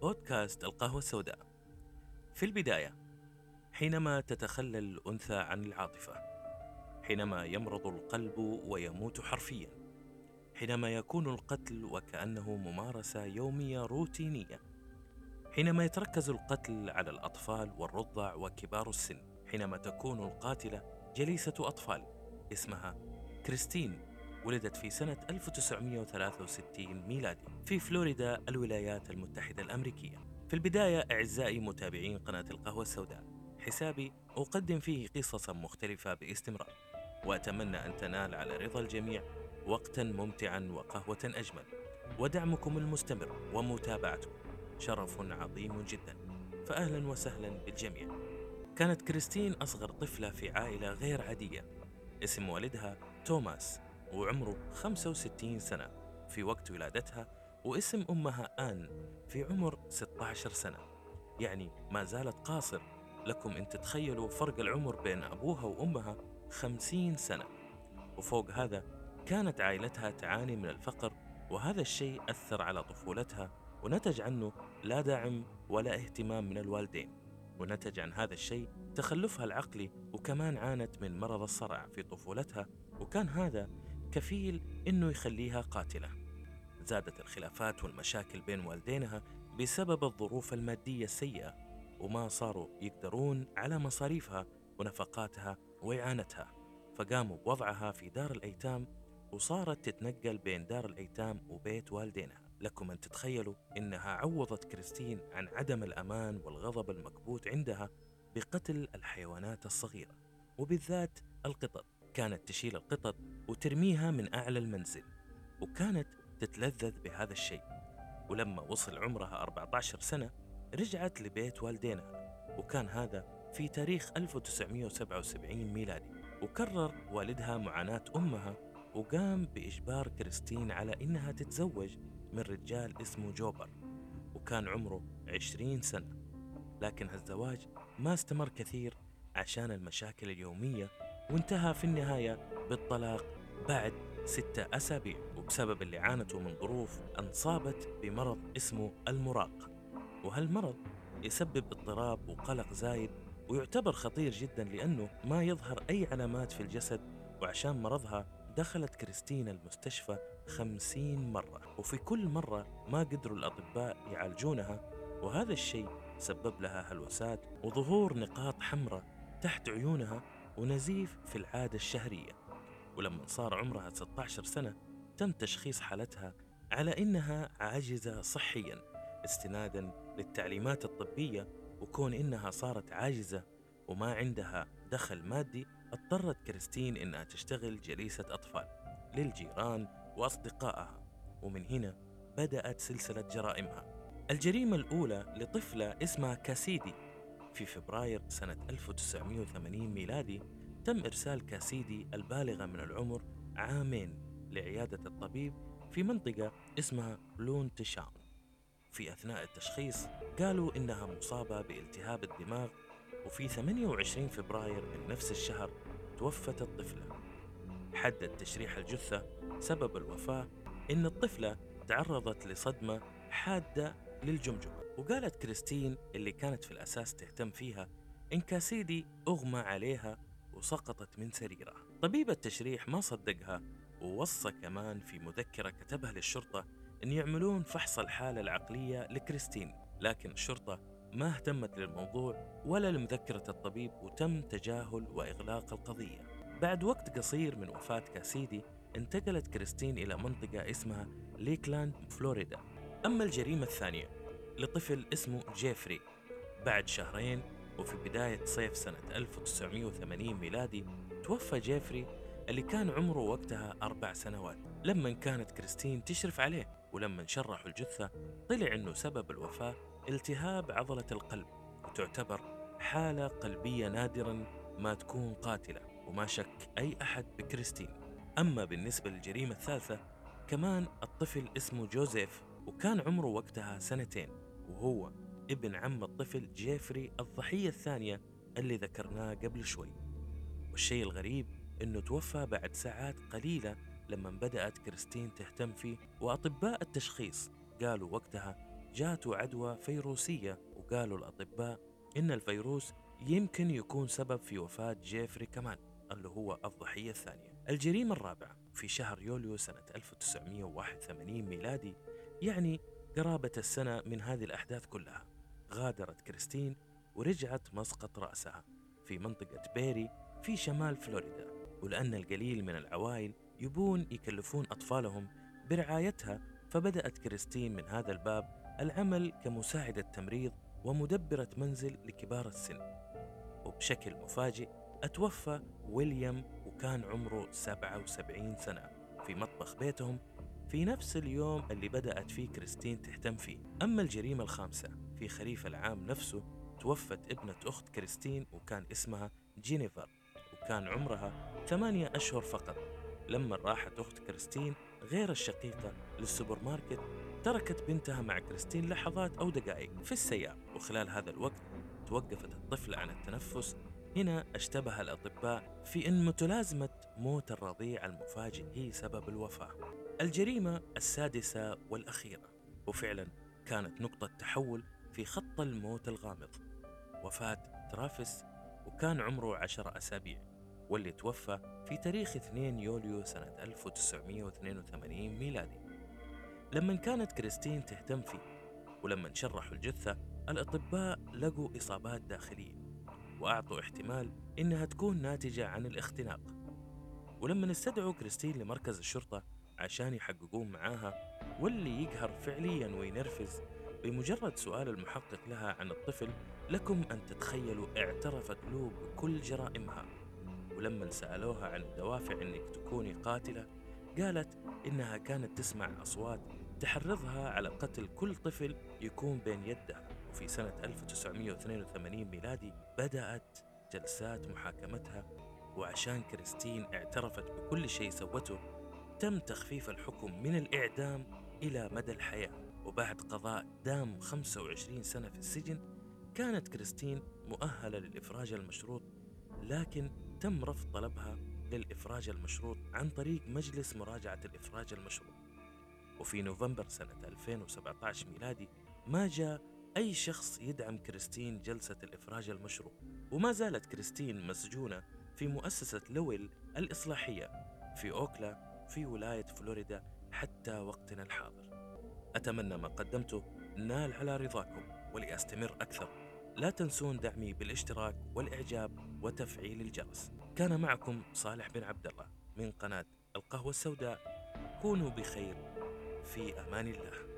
بودكاست القهوة السوداء. في البداية حينما تتخلى الأنثى عن العاطفة حينما يمرض القلب ويموت حرفيا حينما يكون القتل وكأنه ممارسة يومية روتينية حينما يتركز القتل على الأطفال والرضع وكبار السن حينما تكون القاتلة جليسة أطفال اسمها كريستين. ولدت في سنة 1963 ميلادي في فلوريدا الولايات المتحدة الأمريكية. في البداية أعزائي متابعين قناة القهوة السوداء حسابي أقدم فيه قصصا مختلفة باستمرار وأتمنى أن تنال على رضا الجميع وقتا ممتعا وقهوة أجمل. ودعمكم المستمر ومتابعتكم شرف عظيم جدا. فأهلا وسهلا بالجميع. كانت كريستين أصغر طفلة في عائلة غير عادية. اسم والدها توماس. وعمره 65 سنة. في وقت ولادتها واسم أمها آن في عمر 16 سنة. يعني ما زالت قاصر. لكم أن تتخيلوا فرق العمر بين أبوها وأمها 50 سنة. وفوق هذا كانت عائلتها تعاني من الفقر وهذا الشيء أثر على طفولتها ونتج عنه لا دعم ولا اهتمام من الوالدين. ونتج عن هذا الشيء تخلفها العقلي وكمان عانت من مرض الصرع في طفولتها. وكان هذا كفيل إنه يخليها قاتلة. زادت الخلافات والمشاكل بين والدينها بسبب الظروف المادية السيئة وما صاروا يقدرون على مصاريفها ونفقاتها وإعانتها. فقاموا بوضعها في دار الأيتام وصارت تتنقل بين دار الأيتام وبيت والدينها. لكم أن تتخيلوا إنها عوضت كريستين عن عدم الأمان والغضب المكبوت عندها بقتل الحيوانات الصغيرة وبالذات القطط. كانت تشيل القطط وترميها من أعلى المنزل وكانت تتلذذ بهذا الشيء. ولما وصل عمرها 14 سنة رجعت لبيت والدينها وكان هذا في تاريخ 1977 ميلادي. وكرر والدها معاناة أمها وقام بإجبار كريستين على إنها تتزوج من رجال اسمه جوبر وكان عمره 20 سنة. لكن هالزواج ما استمر كثير عشان المشاكل اليومية وانتهى في النهاية بالطلاق بعد ستة أسابيع وبسبب اللي عانته من ظروف أنصابت بمرض اسمه المراق. وهالمرض يسبب اضطراب وقلق زايد ويعتبر خطير جدا لأنه ما يظهر أي علامات في الجسد وعشان مرضها دخلت كريستينا المستشفى خمسين مرة وفي كل مرة ما قدروا الأطباء يعالجونها وهذا الشيء سبب لها هلوسات وظهور نقاط حمراء تحت عيونها ونزيف في العادة الشهرية. ولما صار عمرها 16 سنة تم تشخيص حالتها على إنها عاجزة صحيا استنادا للتعليمات الطبية وكون إنها صارت عاجزة وما عندها دخل مادي اضطرت كريستين إنها تشتغل جليسة أطفال للجيران وأصدقائها. ومن هنا بدأت سلسلة جرائمها. الجريمة الأولى لطفلة اسمها كاسيدي. في فبراير سنة 1980 ميلادي تم إرسال كاسيدي البالغة من العمر عامين لعيادة الطبيب في منطقة اسمها لون تشاون في أثناء التشخيص قالوا إنها مصابة بالتهاب الدماغ وفي 28 فبراير من نفس الشهر توفت الطفلة. حدد تشريح الجثة سبب الوفاة إن الطفلة تعرضت لصدمة حادة للجمجمة. وقالت كريستين اللي كانت في الأساس تهتم فيها إن كاسيدي أغمى عليها وسقطت من سريرها طبيب التشريح ما صدقها ووصى كمان في مذكرة كتبها للشرطة أن يعملون فحص الحالة العقلية لكريستين لكن الشرطة ما اهتمت للموضوع ولا لمذكرة الطبيب وتم تجاهل وإغلاق القضية. بعد وقت قصير من وفاة كاسيدي انتقلت كريستين إلى منطقة اسمها ليكلاند فلوريدا. أما الجريمة الثانية لطفل اسمه جيفري. بعد شهرين وفي بداية صيف سنة 1980 ميلادي توفى جيفري اللي كان عمره وقتها أربع سنوات. لما كانت كريستين تشرف عليه ولما شرحوا الجثة طلع أنه سبب الوفاة التهاب عضلة القلب وتعتبر حالة قلبية نادرا ما تكون قاتلة وما شك أي أحد بكريستين. أما بالنسبة للجريمة الثالثة كمان الطفل اسمه جوزيف وكان عمره وقتها سنتين وهو ابن عم الطفل جيفري الضحية الثانية اللي ذكرناه قبل شوي. والشيء الغريب إنه توفى بعد ساعات قليلة لما بدأت كريستين تهتم فيه وأطباء التشخيص قالوا وقتها جاته عدوى فيروسية وقالوا الأطباء إن الفيروس يمكن يكون سبب في وفاة جيفري كمان اللي هو الضحية الثانية. الجريمة الرابعة في شهر يوليو سنة 1981 ميلادي يعني قرابة السنة من هذه الأحداث كلها. غادرت كريستين ورجعت مسقط رأسها في منطقة بيري في شمال فلوريدا. ولأن القليل من العوائل يبون يكلفون أطفالهم برعايتها فبدأت كريستين من هذا الباب العمل كمساعدة تمريض ومدبرة منزل لكبار السن. وبشكل مفاجئ أتوفى ويليام وكان عمره 77 سنة في مطبخ بيتهم في نفس اليوم اللي بدأت فيه كريستين تهتم فيه. أما الجريمة الخامسة في خريف العام نفسه توفت ابنة أخت كريستين وكان اسمها جينيفر وكان عمرها ثمانية أشهر فقط. لما راحت أخت كريستين غير الشقيقة للسوبر ماركت تركت بنتها مع كريستين لحظات أو دقائق في السيارة. وخلال هذا الوقت توقفت الطفلة عن التنفس. هنا اشتبه الأطباء في أن متلازمة موت الرضيع المفاجئ هي سبب الوفاة. الجريمة السادسة والأخيرة. وفعلا كانت نقطة تحول في خط الموت الغامض. وفاة ترافيس وكان عمره عشر أسابيع واللي توفى في تاريخ 2 يوليو سنة 1982 ميلادي. لما كانت كريستين تهتم فيه ولما شرحوا الجثة الأطباء لقوا إصابات داخلية وأعطوا احتمال إنها تكون ناتجة عن الاختناق. ولما استدعوا كريستين لمركز الشرطة عشان يحققون معاها واللي يقهر فعليا وينرفز بمجرد سؤال المحقق لها عن الطفل لكم أن تتخيلوا اعترفت له بكل جرائمها. ولما سألوها عن الدوافع أنك تكوني قاتلة قالت إنها كانت تسمع أصوات تحرضها على قتل كل طفل يكون بين يدها. وفي سنة 1982 ميلادي بدأت جلسات محاكمتها وعشان كريستين اعترفت بكل شيء سوته تم تخفيف الحكم من الإعدام إلى مدى الحياة. وبعد قضاء دام 25 سنة في السجن كانت كريستين مؤهلة للإفراج المشروط لكن تم رفض طلبها للإفراج المشروط عن طريق مجلس مراجعة الإفراج المشروط. وفي نوفمبر سنة 2017 ميلادي ما جاء أي شخص يدعم كريستين جلسة الإفراج المشروط وما زالت كريستين مسجونة في مؤسسة لويل الإصلاحية في أوكلا في ولاية فلوريدا حتى وقتنا الحاضر. أتمنى ما قدمته. نال على رضاكم ولأستمر أكثر. لا تنسون دعمي بالاشتراك والإعجاب وتفعيل الجرس. كان معكم صالح بن عبد الله من قناة القهوة السوداء. كونوا بخير. في أمان الله.